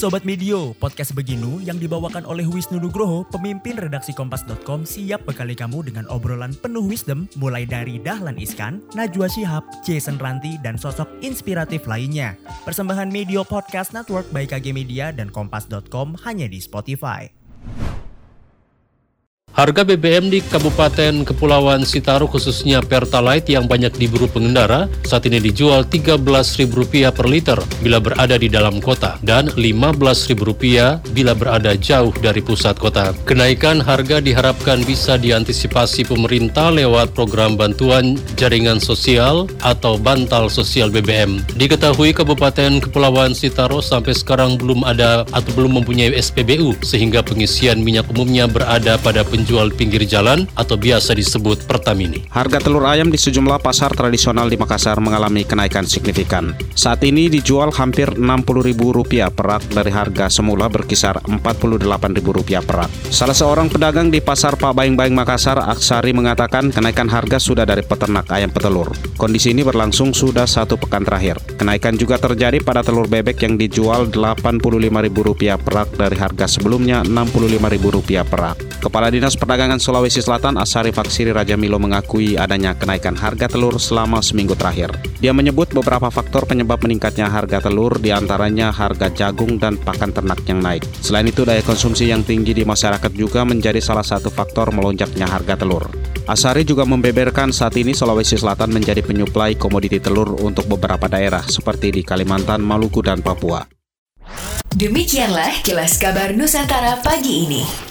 Sobat Medio, podcast Beginu yang dibawakan oleh Wisnu Nugroho, pemimpin redaksi Kompas.com siap bekali kamu dengan obrolan penuh wisdom mulai dari Dahlan Iskan, Najwa Shihab, Jason Ranti, dan sosok inspiratif lainnya. Persembahan Medio Podcast Network by KG Media dan Kompas.com hanya di Spotify. Harga BBM di Kabupaten Kepulauan Sitaru khususnya Pertalite yang banyak diburu pengendara saat ini dijual Rp13.000 per liter bila berada di dalam kota dan Rp15.000 bila berada jauh dari pusat kota. Kenaikan harga diharapkan bisa diantisipasi pemerintah lewat program bantuan jaringan sosial atau bantal sosial BBM. Diketahui Kabupaten Kepulauan Sitaru sampai sekarang belum ada atau belum mempunyai SPBU sehingga pengisian minyak umumnya berada pada penjualan penjual pinggir jalan atau biasa disebut Pertamini. Harga telur ayam di sejumlah pasar tradisional di Makassar mengalami kenaikan signifikan. Saat ini dijual hampir Rp60.000 per rak dari harga semula berkisar Rp48.000 per rak. Salah seorang pedagang di Pasar Pak Baing-Baing Makassar, Aksari mengatakan kenaikan harga sudah dari peternak ayam petelur. Kondisi ini berlangsung sudah satu pekan terakhir. Kenaikan juga terjadi pada telur bebek yang dijual Rp85.000 per rak dari harga sebelumnya Rp65.000 per rak. Kepala Dinas Perdagangan Sulawesi Selatan Asari Faksiri Raja Milo mengakui adanya kenaikan harga telur selama seminggu terakhir. Dia menyebut beberapa faktor penyebab meningkatnya harga telur di antaranya harga jagung dan pakan ternak yang naik. Selain itu daya konsumsi yang tinggi di masyarakat juga menjadi salah satu faktor melonjaknya harga telur. Asari juga membeberkan saat ini Sulawesi Selatan menjadi penyuplai komoditi telur untuk beberapa daerah seperti di Kalimantan, Maluku, dan Papua. Demikianlah kilas kabar Nusantara pagi ini.